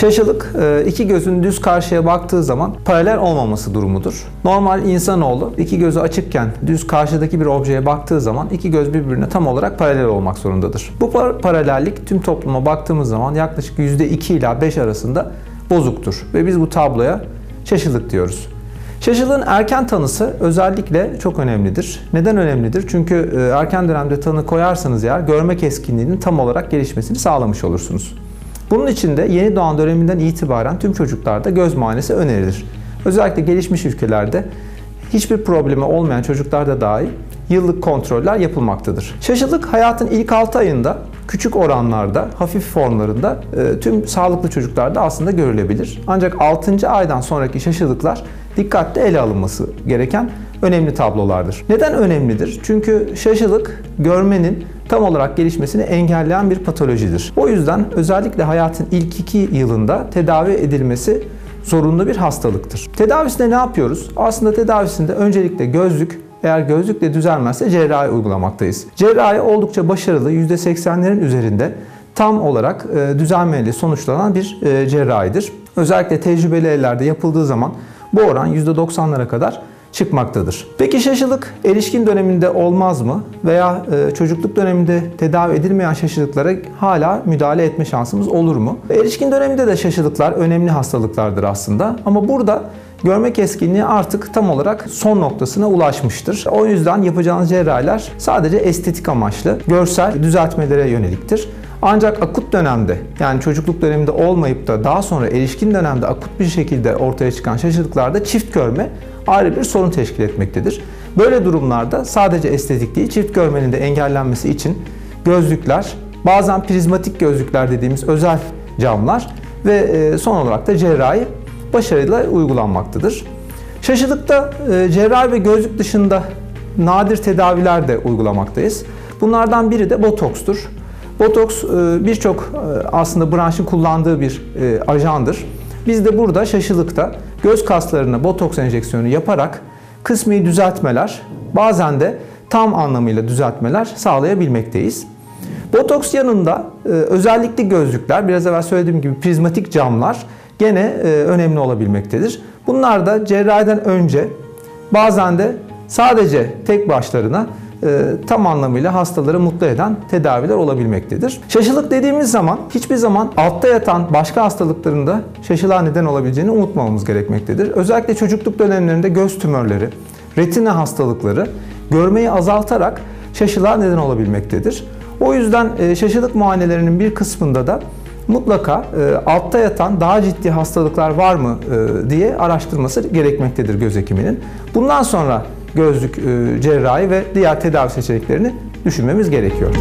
Şaşılık e, iki gözün düz karşıya baktığı zaman paralel olmaması durumudur. Normal insanoğlu iki gözü açıkken düz karşıdaki bir objeye baktığı zaman iki göz birbirine tam olarak paralel olmak zorundadır. Bu par- paralellik tüm topluma baktığımız zaman yaklaşık %2 ila 5 arasında bozuktur ve biz bu tabloya şaşılık diyoruz. Şaşılığın erken tanısı özellikle çok önemlidir. Neden önemlidir? Çünkü e, erken dönemde tanı koyarsanız eğer görme keskinliğinin tam olarak gelişmesini sağlamış olursunuz. Bunun için de yeni doğan döneminden itibaren tüm çocuklarda göz muayenesi önerilir. Özellikle gelişmiş ülkelerde hiçbir problemi olmayan çocuklarda dahi yıllık kontroller yapılmaktadır. Şaşılık hayatın ilk 6 ayında küçük oranlarda, hafif formlarında e, tüm sağlıklı çocuklarda aslında görülebilir. Ancak 6. aydan sonraki şaşılıklar dikkatli ele alınması gereken önemli tablolardır. Neden önemlidir? Çünkü şaşılık görmenin tam olarak gelişmesini engelleyen bir patolojidir. O yüzden özellikle hayatın ilk iki yılında tedavi edilmesi zorunlu bir hastalıktır. Tedavisinde ne yapıyoruz? Aslında tedavisinde öncelikle gözlük, eğer gözlükle düzelmezse cerrahi uygulamaktayız. Cerrahi oldukça başarılı, %80'lerin üzerinde tam olarak e, düzelmeyle sonuçlanan bir e, cerrahidir. Özellikle tecrübeli ellerde yapıldığı zaman bu oran %90'lara kadar çıkmaktadır. Peki şaşılık erişkin döneminde olmaz mı? Veya e, çocukluk döneminde tedavi edilmeyen şaşılıklara hala müdahale etme şansımız olur mu? Erişkin döneminde de şaşılıklar önemli hastalıklardır aslında. Ama burada görme keskinliği artık tam olarak son noktasına ulaşmıştır. O yüzden yapacağınız cerrahiler sadece estetik amaçlı, görsel düzeltmelere yöneliktir. Ancak akut dönemde yani çocukluk döneminde olmayıp da daha sonra erişkin dönemde akut bir şekilde ortaya çıkan şaşılıklarda çift görme ayrı bir sorun teşkil etmektedir. Böyle durumlarda sadece estetik değil çift görmenin de engellenmesi için gözlükler, bazen prizmatik gözlükler dediğimiz özel camlar ve e, son olarak da cerrahi başarıyla uygulanmaktadır. Şaşılıkta e, cerrahi ve gözlük dışında nadir tedaviler de uygulamaktayız. Bunlardan biri de botokstur. Botoks e, birçok aslında branşın kullandığı bir ajandır. Biz de burada şaşılıkta göz kaslarına botoks enjeksiyonu yaparak kısmi düzeltmeler, bazen de tam anlamıyla düzeltmeler sağlayabilmekteyiz. Botoks yanında özellikle gözlükler, biraz evvel söylediğim gibi prizmatik camlar gene önemli olabilmektedir. Bunlar da cerrahiden önce bazen de sadece tek başlarına tam anlamıyla hastaları mutlu eden tedaviler olabilmektedir. Şaşılık dediğimiz zaman hiçbir zaman altta yatan başka hastalıkların da şaşılığa neden olabileceğini unutmamamız gerekmektedir. Özellikle çocukluk dönemlerinde göz tümörleri, retina hastalıkları görmeyi azaltarak şaşılığa neden olabilmektedir. O yüzden şaşılık muayenelerinin bir kısmında da mutlaka altta yatan daha ciddi hastalıklar var mı diye araştırması gerekmektedir göz hekiminin. Bundan sonra gözlük cerrahi ve diğer tedavi seçeneklerini düşünmemiz gerekiyor.